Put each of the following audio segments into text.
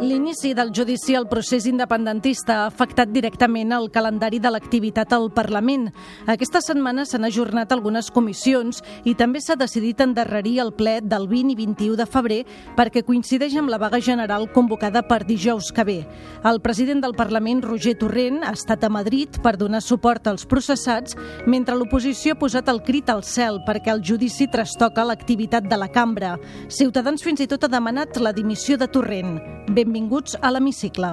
L'inici del judici al procés independentista ha afectat directament el calendari de l'activitat al Parlament. Aquesta setmana s'han ajornat algunes comissions i també s'ha decidit endarrerir el ple del 20 i 21 de febrer perquè coincideix amb la vaga general convocada per dijous que ve. El president del Parlament, Roger Torrent, ha estat a Madrid per donar suport als processats, mentre l'oposició ha posat el crit al cel perquè el judici trastoca l'activitat de la cambra. Ciutadans fins i tot ha demanat la dimissió de Torrent. Benvinguts a l'Hemicicle.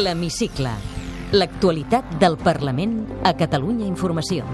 L'Hemicicle, l'actualitat del Parlament a Catalunya Informació.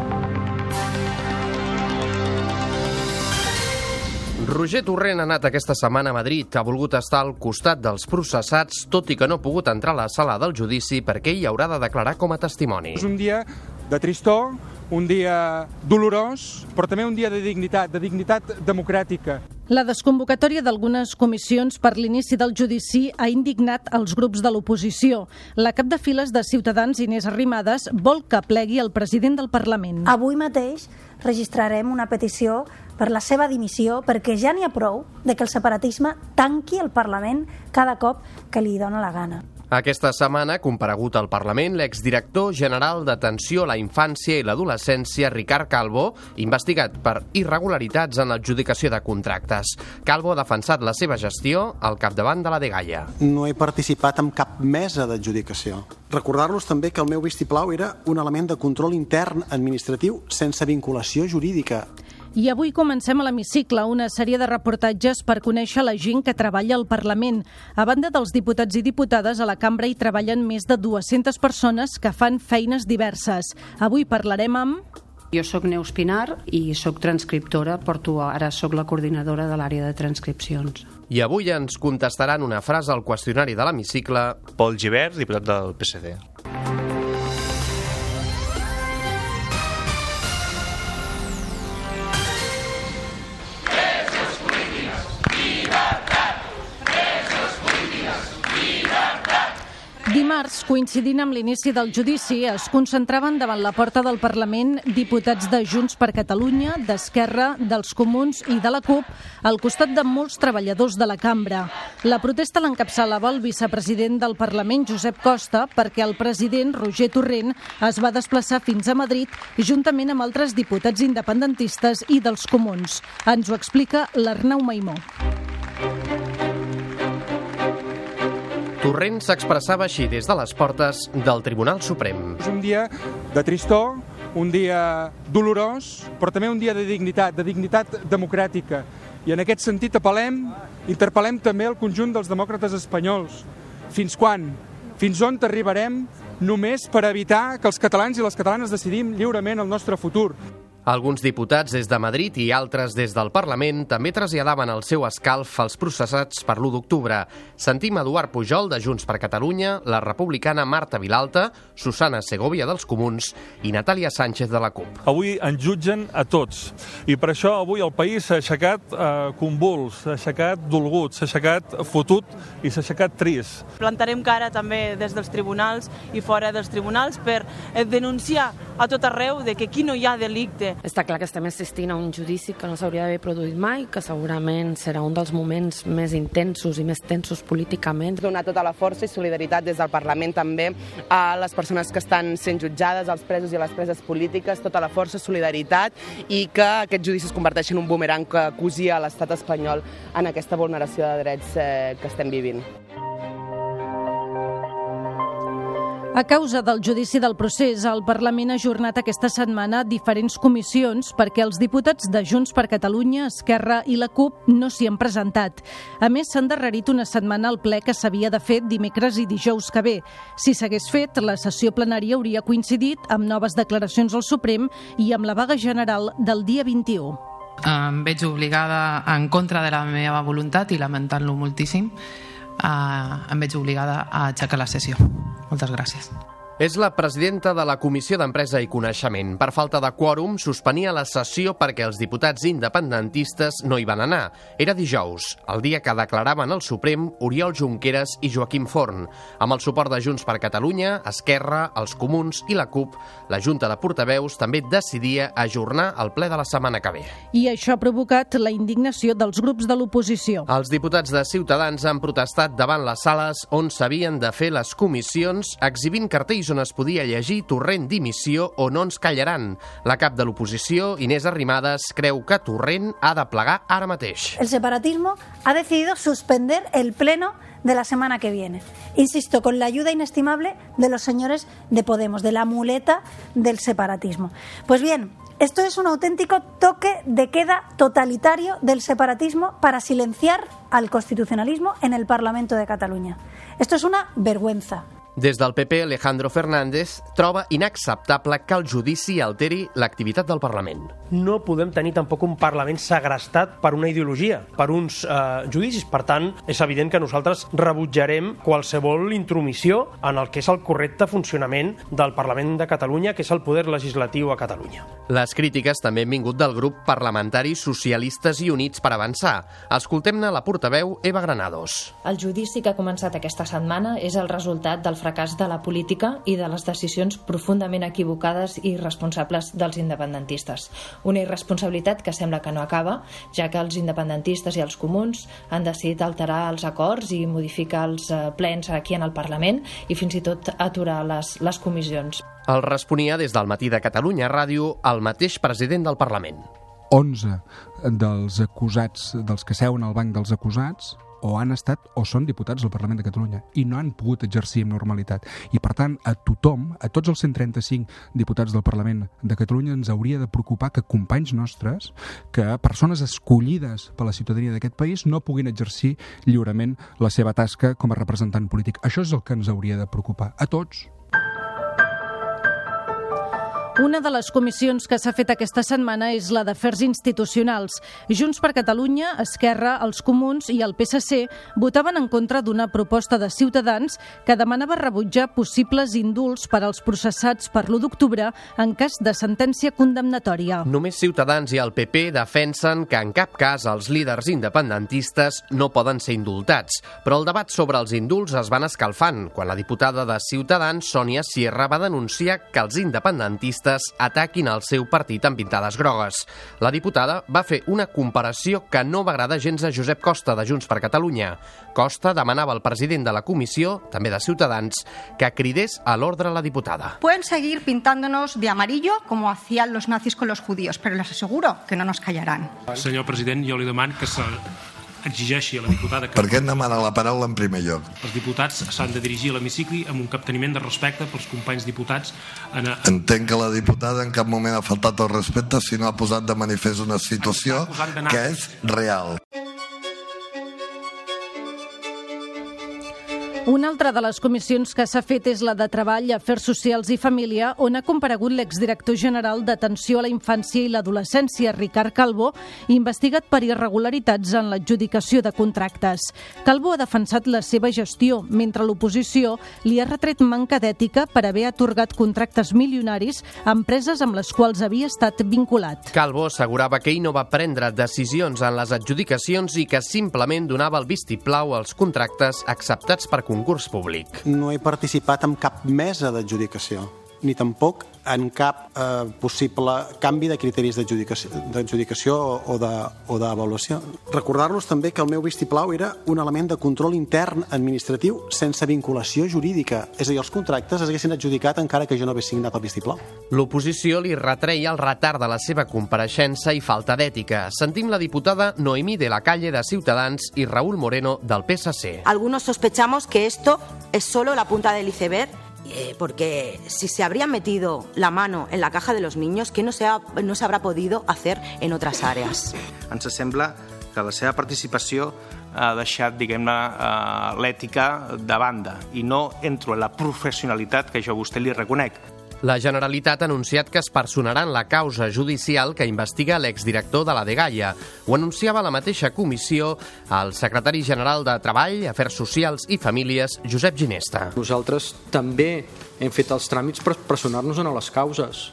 Roger Torrent ha anat aquesta setmana a Madrid. Ha volgut estar al costat dels processats, tot i que no ha pogut entrar a la sala del judici perquè hi haurà de declarar com a testimoni. És un dia de tristor, un dia dolorós, però també un dia de dignitat, de dignitat democràtica. La desconvocatòria d'algunes comissions per l'inici del judici ha indignat els grups de l'oposició. La cap de files de Ciutadans, Inés Arrimadas, vol que plegui el president del Parlament. Avui mateix registrarem una petició per la seva dimissió perquè ja n'hi ha prou de que el separatisme tanqui el Parlament cada cop que li dóna la gana. Aquesta setmana comparegut al Parlament l'exdirector general d'Atenció a la Infància i l'Adolescència, Ricard Calvo, investigat per irregularitats en l'adjudicació de contractes. Calvo ha defensat la seva gestió al capdavant de la Dgaia. No he participat en cap mesa d'adjudicació. Recordar-los també que el meu vistiplau era un element de control intern administratiu sense vinculació jurídica. I avui comencem a l'hemicicle una sèrie de reportatges per conèixer la gent que treballa al Parlament. A banda dels diputats i diputades, a la cambra hi treballen més de 200 persones que fan feines diverses. Avui parlarem amb... Jo sóc Neus Pinar i sóc transcriptora, porto ara sóc la coordinadora de l'àrea de transcripcions. I avui ens contestaran una frase al qüestionari de l'hemicicle. Pol Givert, diputat del PSC. Dimarts, coincidint amb l'inici del judici, es concentraven davant la porta del Parlament diputats de Junts per Catalunya, d'Esquerra, dels Comuns i de la CUP, al costat de molts treballadors de la cambra. La protesta l'encapçalava el vicepresident del Parlament, Josep Costa, perquè el president, Roger Torrent, es va desplaçar fins a Madrid juntament amb altres diputats independentistes i dels Comuns. Ens ho explica l'Arnau Maimó. Torrent s'expressava així des de les portes del Tribunal Suprem. És un dia de tristor, un dia dolorós, però també un dia de dignitat, de dignitat democràtica. I en aquest sentit apel·lem, interpel·lem també el conjunt dels demòcrates espanyols. Fins quan? Fins on arribarem només per evitar que els catalans i les catalanes decidim lliurement el nostre futur? Alguns diputats des de Madrid i altres des del Parlament també traslladaven el seu escalf als processats per l'1 d'octubre. Sentim Eduard Pujol, de Junts per Catalunya, la republicana Marta Vilalta, Susana Segovia dels Comuns i Natàlia Sánchez de la CUP. Avui ens jutgen a tots i per això avui el país s'ha aixecat eh, convuls, s'ha aixecat dolgut, s'ha aixecat fotut i s'ha aixecat trist. Plantarem cara també des dels tribunals i fora dels tribunals per eh, denunciar a tot arreu de que aquí no hi ha delicte està clar que estem assistint a un judici que no s'hauria d'haver produït mai, que segurament serà un dels moments més intensos i més tensos políticament. Donar tota la força i solidaritat des del Parlament també a les persones que estan sent jutjades, als presos i a les preses polítiques, tota la força, solidaritat i que aquest judici es converteixi en un bumerang que cosia l'estat espanyol en aquesta vulneració de drets eh, que estem vivint. A causa del judici del procés, el Parlament ha ajornat aquesta setmana diferents comissions perquè els diputats de Junts per Catalunya, Esquerra i la CUP no s'hi han presentat. A més, s'ha endarrerit una setmana el ple que s'havia de fer dimecres i dijous que ve. Si s'hagués fet, la sessió plenària hauria coincidit amb noves declaracions al Suprem i amb la vaga general del dia 21. Em veig obligada en contra de la meva voluntat i lamentant-lo moltíssim eh, em veig obligada a aixecar la sessió. Moltes gràcies. És la presidenta de la Comissió d'Empresa i Coneixement. Per falta de quòrum, suspenia la sessió perquè els diputats independentistes no hi van anar. Era dijous, el dia que declaraven al Suprem Oriol Junqueras i Joaquim Forn. Amb el suport de Junts per Catalunya, Esquerra, els Comuns i la CUP, la Junta de Portaveus també decidia ajornar el ple de la setmana que ve. I això ha provocat la indignació dels grups de l'oposició. Els diputats de Ciutadans han protestat davant les sales on s'havien de fer les comissions, exhibint cartells on es podia llegir Torrent dimissió o no ens callaran. La cap de l'oposició, Inés Arrimadas, creu que Torrent ha de plegar ara mateix. El separatismo ha decidido suspender el pleno de la semana que viene. Insisto, con la ayuda inestimable de los señores de Podemos, de la muleta del separatismo. Pues bien, esto es un auténtico toque de queda totalitario del separatismo para silenciar al constitucionalismo en el Parlamento de Cataluña. Esto es una vergüenza. Des del PP, Alejandro Fernández troba inacceptable que el judici alteri l'activitat del Parlament. No podem tenir tampoc un Parlament segrestat per una ideologia, per uns eh, judicis. Per tant, és evident que nosaltres rebutjarem qualsevol intromissió en el que és el correcte funcionament del Parlament de Catalunya, que és el poder legislatiu a Catalunya. Les crítiques també han vingut del grup parlamentari Socialistes i Units per Avançar. Escoltem-ne la portaveu Eva Granados. El judici que ha començat aquesta setmana és el resultat del fracàs de la política i de les decisions profundament equivocades i irresponsables dels independentistes. Una irresponsabilitat que sembla que no acaba, ja que els independentistes i els comuns han decidit alterar els acords i modificar els eh, plens aquí en el Parlament i fins i tot aturar les, les comissions. El responia des del matí de Catalunya Ràdio el mateix president del Parlament. 11 dels acusats, dels que seuen al banc dels acusats, o han estat o són diputats del Parlament de Catalunya i no han pogut exercir amb normalitat. I, per tant, a tothom, a tots els 135 diputats del Parlament de Catalunya ens hauria de preocupar que companys nostres, que persones escollides per la ciutadania d'aquest país no puguin exercir lliurement la seva tasca com a representant polític. Això és el que ens hauria de preocupar. A tots. Una de les comissions que s'ha fet aquesta setmana és la d'Afers Institucionals. Junts per Catalunya, Esquerra, els Comuns i el PSC votaven en contra d'una proposta de Ciutadans que demanava rebutjar possibles indults per als processats per l'1 d'octubre en cas de sentència condemnatòria. Només Ciutadans i el PP defensen que en cap cas els líders independentistes no poden ser indultats. Però el debat sobre els indults es van escalfant quan la diputada de Ciutadans, Sònia Sierra, va denunciar que els independentistes socialistes ataquin el seu partit amb pintades grogues. La diputada va fer una comparació que no va agradar gens a Josep Costa, de Junts per Catalunya. Costa demanava al president de la comissió, també de Ciutadans, que cridés a l'ordre a la diputada. Pueden seguir pintándonos de amarillo como hacían los nazis con los judíos, pero les aseguro que no nos callarán. Senyor president, jo li demano que se exigeixi a la diputada que... Per què em demana la paraula en primer lloc? Els diputats s'han de dirigir a l'hemicicli amb un capteniment de respecte pels companys diputats. En a... Entenc que la diputada en cap moment ha faltat el respecte si no ha posat de manifest una situació que és real. Una altra de les comissions que s'ha fet és la de Treball, Afers Socials i Família, on ha comparegut l'exdirector general d'Atenció a la Infància i l'Adolescència, Ricard Calvo, investigat per irregularitats en l'adjudicació de contractes. Calvo ha defensat la seva gestió, mentre l'oposició li ha retret manca d'ètica per haver atorgat contractes milionaris a empreses amb les quals havia estat vinculat. Calvo assegurava que ell no va prendre decisions en les adjudicacions i que simplement donava el vistiplau als contractes acceptats per concurs públic. No he participat en cap mesa d'adjudicació, ni tampoc en cap eh, possible canvi de criteris d'adjudicació o d'avaluació. Recordar-los també que el meu vistiplau era un element de control intern administratiu sense vinculació jurídica. És a dir, els contractes es haguessin adjudicat encara que jo no hagués signat el vistiplau. L'oposició li retreia el retard de la seva compareixença i falta d'ètica. Sentim la diputada Noemí de la Calle de Ciutadans i Raúl Moreno del PSC. Algunos sospechamos que esto es solo la punta del iceberg eh, porque si se habrían metido la mano en la caja de los niños, ¿qué no se, ha, no se habrá podido hacer en otras áreas? Ens sembla que la seva participació ha deixat, diguem-ne, uh, l'ètica de banda i no entro en la professionalitat que jo a vostè li reconec. La Generalitat ha anunciat que es personarà en la causa judicial que investiga l'exdirector de la Dgaia. Ho anunciava la mateixa comissió el secretari general de Treball, Afers Socials i Famílies, Josep Ginesta. Nosaltres també hem fet els tràmits per personar-nos en les causes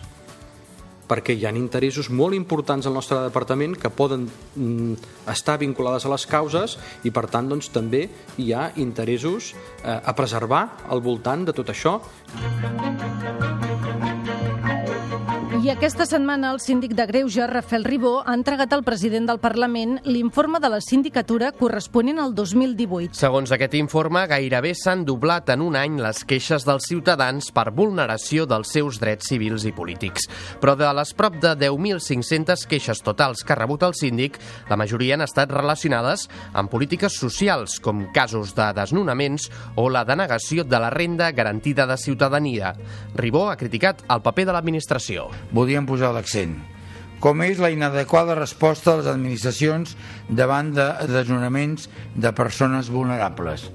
perquè hi ha interessos molt importants al nostre departament que poden mm, estar vinculades a les causes i per tant doncs, també hi ha interessos eh, a preservar al voltant de tot això. I aquesta setmana el síndic de Greuja, Rafael Ribó, ha entregat al president del Parlament l'informe de la sindicatura corresponent al 2018. Segons aquest informe, gairebé s'han doblat en un any les queixes dels ciutadans per vulneració dels seus drets civils i polítics. Però de les prop de 10.500 queixes totals que ha rebut el síndic, la majoria han estat relacionades amb polítiques socials, com casos de desnonaments o la denegació de la renda garantida de ciutadania. Ribó ha criticat el paper de l'administració voldríem posar l'accent com és la inadequada resposta de les administracions davant de desnonaments de persones vulnerables.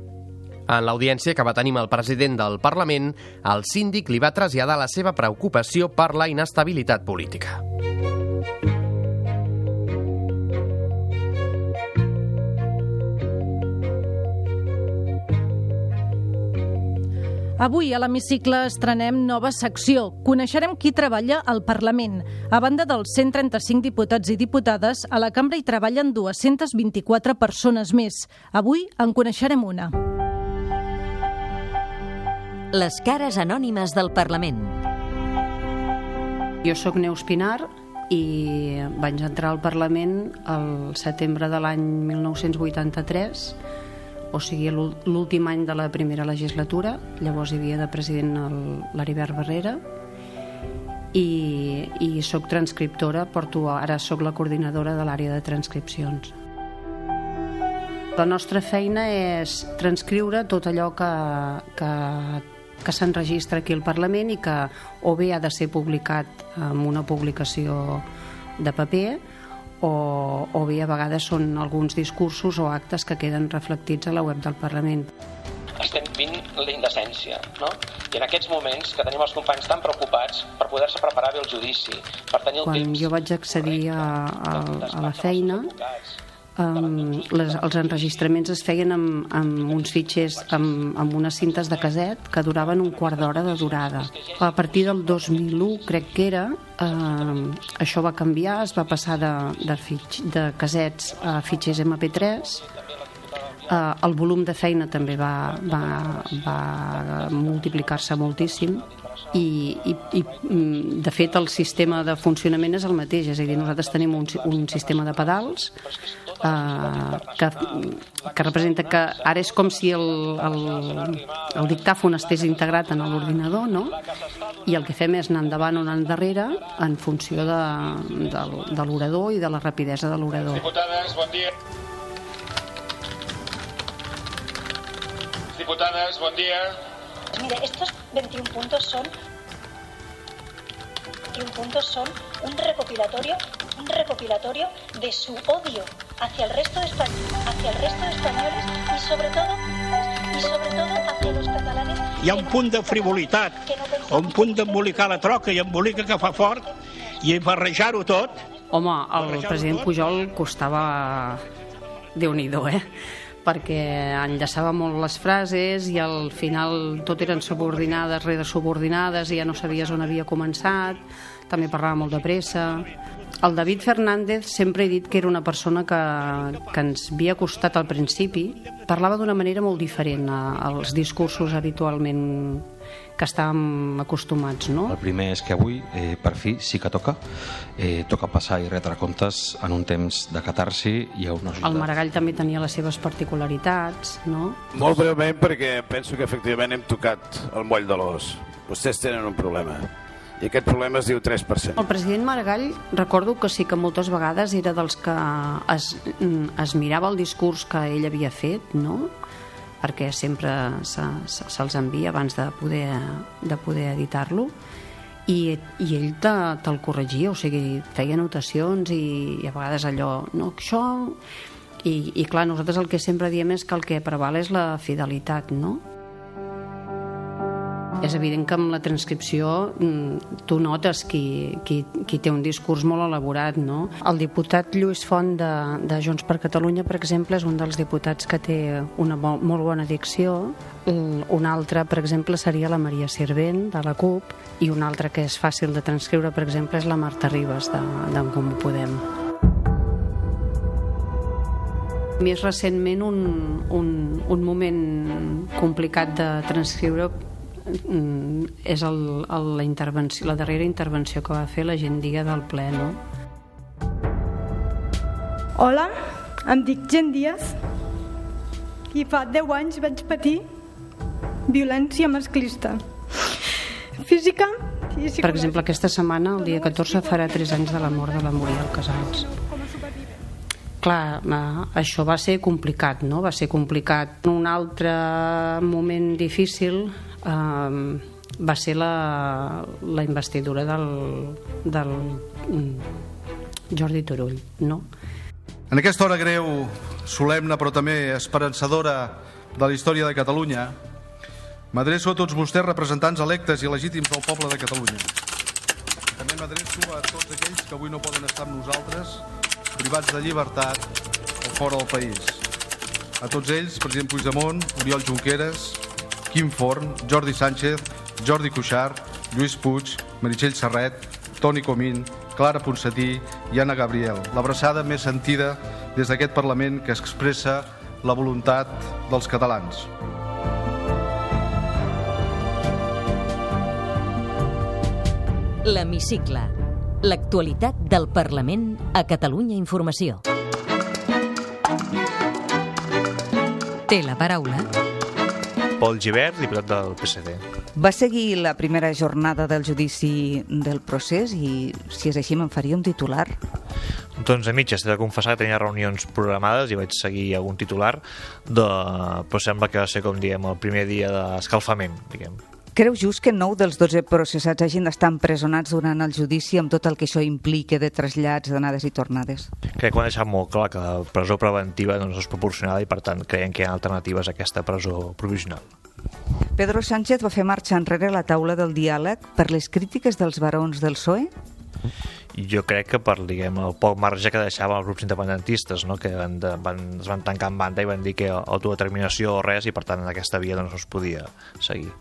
En l'audiència que va tenir amb el president del Parlament, el síndic li va traslladar la seva preocupació per la inestabilitat política. Avui a l'hemicicle estrenem nova secció. Coneixerem qui treballa al Parlament. A banda dels 135 diputats i diputades, a la cambra hi treballen 224 persones més. Avui en coneixerem una. Les cares anònimes del Parlament. Jo sóc Neus Pinar i vaig entrar al Parlament el setembre de l'any 1983 o sigui l'últim any de la primera legislatura, llavors hi havia de president l'Aribert Barrera, i, i sóc transcriptora, porto, ara sóc la coordinadora de l'àrea de transcripcions. La nostra feina és transcriure tot allò que, que, que s'enregistra aquí al Parlament i que o bé ha de ser publicat en una publicació de paper o, o bé a vegades són alguns discursos o actes que queden reflectits a la web del Parlament estem vint la indecència, no? I en aquests moments que tenim els companys tan preocupats per poder-se preparar bé el judici, per tenir el Quan temps... Quan jo vaig accedir a, a, a la feina, um, les, els enregistraments es feien amb, amb uns fitxers, amb, amb unes cintes de caset que duraven un quart d'hora de durada. A partir del 2001, crec que era, um, això va canviar, es va passar de, de, fitx, de casets a fitxers MP3, Uh, el volum de feina també va, va, va multiplicar-se moltíssim i, i, i mm, de fet el sistema de funcionament és el mateix, és a dir, nosaltres tenim un, un sistema de pedals eh, que, que representa que ara és com si el, el, el dictàfon estés integrat en l'ordinador, no? I el que fem és anar endavant o anar endarrere en funció de, de, de l'orador i de la rapidesa de l'orador. Diputades, bon dia. Diputades, bon dia. Mire, estos 21 puntos son 21 puntos son un recopilatorio, un recopilatorio de su odio hacia el resto de hacia el resto de españoles y sobre todo y sobre todo hacia los catalanes. Hi ha un punt de frivolitat, no un punt d'embolicar la troca i embolica que fa fort i barrejar-ho tot. Home, el president Pujol costava déu nhi eh? Perquè enllaçava molt les frases i al final tot eren subordinades rere subordinades i ja no sabies on havia començat, també parlava molt de pressa. El David Fernández sempre he dit que era una persona que, que ens havia costat al principi. Parlava d'una manera molt diferent als discursos habitualment que estàvem acostumats, no? El primer és que avui, eh, per fi, sí que toca. Eh, toca passar i retre comptes en un temps de catarsi i a una societat. El Maragall també tenia les seves particularitats, no? Molt breument, perquè penso que efectivament hem tocat el moll de l'os. Vostès tenen un problema i aquest problema es diu 3%. El president Maragall recordo que sí que moltes vegades era dels que es, es mirava el discurs que ell havia fet, no? Perquè sempre se'ls se, se envia abans de poder, de poder editar-lo i, i ell te'l te corregia, o sigui, feia anotacions i, i a vegades allò, no, això... I, I clar, nosaltres el que sempre diem és que el que preval és la fidelitat, no? És evident que amb la transcripció mm, tu notes qui, qui, qui té un discurs molt elaborat, no? El diputat Lluís Font de, de Junts per Catalunya, per exemple, és un dels diputats que té una molt, molt bona dicció. Un altre, per exemple, seria la Maria Sirvent, de la CUP, i un altre que és fàcil de transcriure, per exemple, és la Marta Ribas, d'en Com ho Podem. Més recentment, un, un, un moment complicat de transcriure és el, el, la, intervenció, la darrera intervenció que va fer la gent diga del ple, no? Hola, em dic Gent Díaz i fa 10 anys vaig patir violència masclista. Física i Per exemple, aquesta setmana, el dia 14, farà 3 anys de la mort de la Muriel Casals clar, eh, això va ser complicat, no? Va ser complicat. Un altre moment difícil eh, va ser la, la investidura del, del mm, Jordi Turull, no? En aquesta hora greu, solemne però també esperançadora de la història de Catalunya, m'adreço a tots vostès representants electes i legítims del poble de Catalunya. També m'adreço a tots aquells que avui no poden estar amb nosaltres privats de llibertat o fora del país. A tots ells, president Puigdemont, Oriol Junqueras, Quim Forn, Jordi Sánchez, Jordi Cuixart, Lluís Puig, Meritxell Serret, Toni Comín, Clara Ponsatí i Anna Gabriel. L'abraçada més sentida des d'aquest Parlament que expressa la voluntat dels catalans. L'Hemicicle L'actualitat del Parlament a Catalunya Informació. Té la paraula Pol Givert, diputat del PSC. Va seguir la primera jornada del judici del procés i, si és així, me'n faria un titular? Doncs a mitges, he de confessar que tenia reunions programades i vaig seguir algun titular, de... però sembla que va ser, com diem, el primer dia d'escalfament, diguem. Creu just que nou dels 12 processats hagin d'estar empresonats durant el judici amb tot el que això implica de trasllats, d'anades i tornades? Crec que ho han deixat molt clar que la presó preventiva no és proporcionada i per tant creiem que hi ha alternatives a aquesta presó provisional. Pedro Sánchez va fer marxa enrere la taula del diàleg per les crítiques dels barons del PSOE? jo crec que per diguem, el poc marge que deixava els grups independentistes no? que van, van, es van tancar en banda i van dir que autodeterminació o res i per tant en aquesta via doncs, no es podia seguir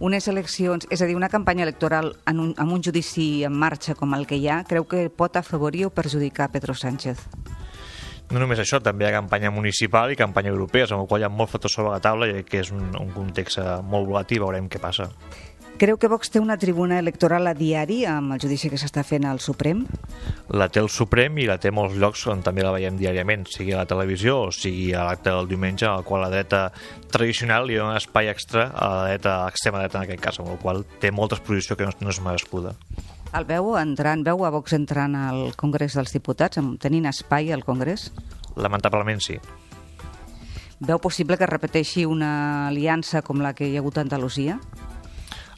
unes eleccions, és a dir, una campanya electoral en un, amb un judici en marxa com el que hi ha, creu que pot afavorir o perjudicar Pedro Sánchez? No només això, també hi ha campanya municipal i campanya europea, amb el qual hi ha molts factors sobre la taula i que és un, un context molt volatil, veurem què passa. Creu que Vox té una tribuna electoral a diari amb el judici que s'està fent al Suprem? La té el Suprem i la té molts llocs on també la veiem diàriament, sigui a la televisió o sigui a l'acte del diumenge, al qual la dreta tradicional li dona espai extra a la dreta, extrema dreta en aquest cas, amb el qual té molta exposició que no, no és merescuda. El veu entrant, veu a Vox entrant al Congrés dels Diputats, tenint espai al Congrés? Lamentablement sí. Veu possible que repeteixi una aliança com la que hi ha hagut a Andalusia?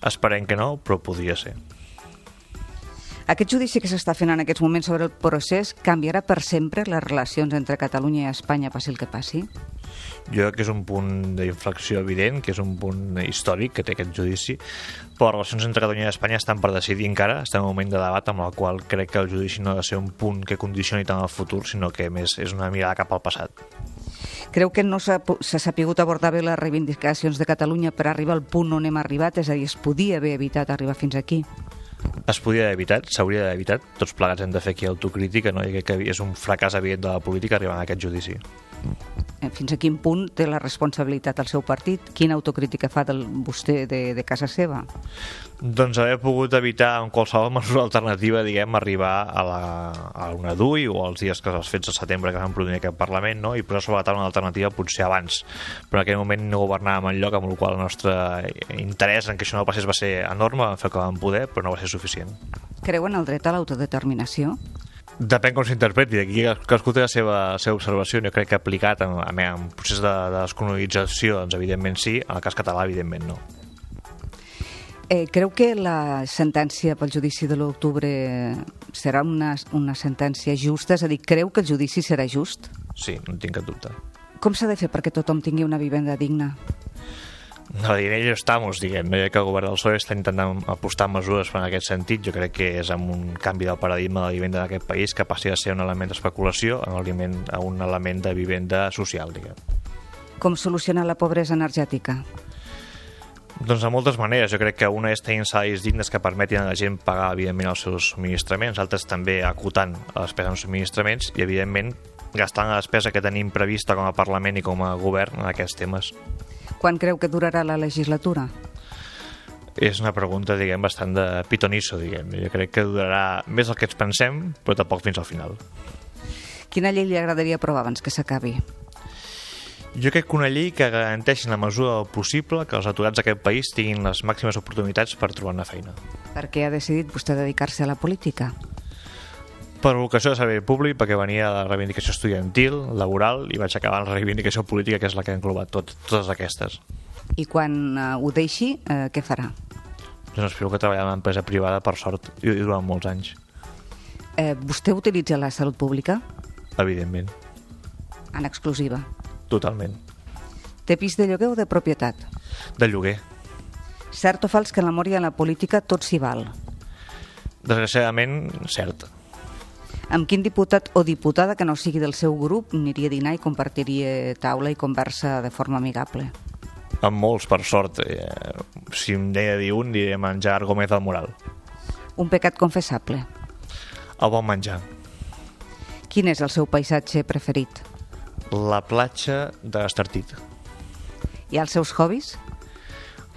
Esperem que no, però podria ser. Aquest judici que s'està fent en aquests moments sobre el procés canviarà per sempre les relacions entre Catalunya i Espanya, passi el que passi? Jo crec que és un punt d'inflexió evident, que és un punt històric que té aquest judici, però les relacions entre Catalunya i Espanya estan per decidir encara, estem en un moment de debat amb el qual crec que el judici no ha de ser un punt que condicioni tant el futur, sinó que més és una mirada cap al passat. Creu que no s'ha sapigut abordar bé les reivindicacions de Catalunya per arribar al punt on hem arribat? És a dir, es podia haver evitat arribar fins aquí? Es podia haver evitat, s'hauria d'haver evitat. Tots plegats hem de fer aquí autocrítica, no? I crec que és un fracàs evident de la política arribar a aquest judici. Eh, fins a quin punt té la responsabilitat el seu partit? Quina autocrítica fa del vostè de, de casa seva? Doncs haver pogut evitar en qualsevol mesura alternativa, diguem, arribar a, la, a una DUI o als dies que els fets de setembre que van produir aquest Parlament, no? i posar sobre la taula una alternativa potser abans. Però en aquell moment no governàvem en lloc, amb el qual el nostre interès en que això no passés va ser enorme, vam fer que vam poder, però no va ser suficient. Creu en el dret a l'autodeterminació? Depèn com s'interpreti. Aquí cadascú té la seva, la seva observació. Jo crec que aplicat en, en, en procés de, de descolonització, doncs evidentment sí. En el cas català, evidentment no. Eh, creu que la sentència pel judici de l'octubre serà una, una sentència justa? És a dir, creu que el judici serà just? Sí, no tinc cap dubte. Com s'ha de fer perquè tothom tingui una vivenda digna? No, en ello estamos, diguem. No? Ja que el govern del PSOE està intentant apostar mesures en aquest sentit, jo crec que és amb un canvi del paradigma de la vivenda d'aquest país que passi de ser un element d'especulació a un element, a un element de vivenda social, diguem. Com solucionar la pobresa energètica? Doncs de moltes maneres. Jo crec que una és tenint salaris dignes que permetin a la gent pagar, evidentment, els seus subministraments, altres també acotant la despesa en subministraments i, evidentment, gastant la despesa que tenim prevista com a Parlament i com a govern en aquests temes. Quan creu que durarà la legislatura? És una pregunta, diguem, bastant de pitonisso, diguem. Jo crec que durarà més del que ens pensem, però tampoc fins al final. Quina llei li agradaria aprovar abans que s'acabi? Jo crec que una llei que garanteixi en la mesura del possible que els aturats d'aquest país tinguin les màximes oportunitats per trobar una feina. Per què ha decidit vostè dedicar-se a la política? Per vocació de servei públic, perquè venia de la reivindicació estudiantil, laboral, i vaig acabar en la reivindicació política, que és la que ha englobat tot, totes aquestes. I quan uh, ho deixi, uh, què farà? Doncs espero que treballar en una empresa privada, per sort, i durant molts anys. Eh, vostè utilitza la salut pública? Evidentment. En exclusiva? Totalment. Té pis de lloguer o de propietat? De lloguer. Cert o fals que en l'amor i en la política tot s'hi val? Desgraciadament, cert. Amb quin diputat o diputada que no sigui del seu grup aniria a dinar i compartiria taula i conversa de forma amigable? Amb molts, per sort. Eh, si em deia dir un, diré menjar Gómez del Moral. Un pecat confessable? El bon menjar. Quin és el seu paisatge preferit? La platja d'Estartit. I els seus hobbies?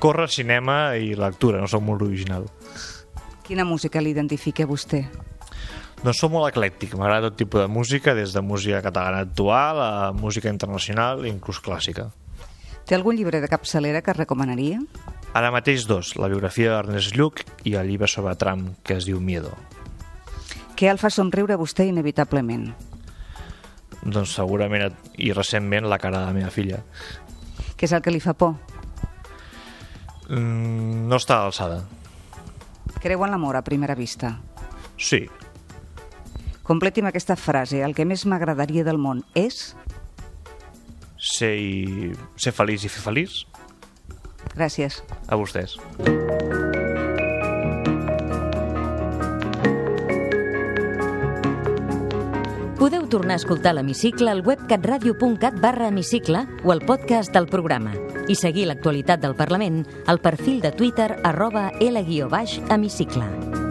Córrer, cinema i lectura, no sóc molt original. Quina música l'identifica vostè? Doncs soc molt eclèctic, m'agrada tot tipus de música, des de música catalana actual a música internacional inclús clàssica. Té algun llibre de capçalera que recomanaria? Ara mateix dos, la biografia d'Ernest Lluc i el llibre sobre Trump, que es diu Miedo. Què el fa somriure a vostè inevitablement? Doncs segurament i recentment la cara de la meva filla. Què és el que li fa por? Mm, no està a l'alçada. Creu en l'amor a primera vista? Sí. Completi'm aquesta frase. El que més m'agradaria del món és... Ser, i... ser feliç i fer feliç. Gràcies. A vostès. Podeu tornar a escoltar l'Hemicicle al web catradio.cat barra hemicicle o al podcast del programa i seguir l'actualitat del Parlament al perfil de Twitter arroba L-hemicicle.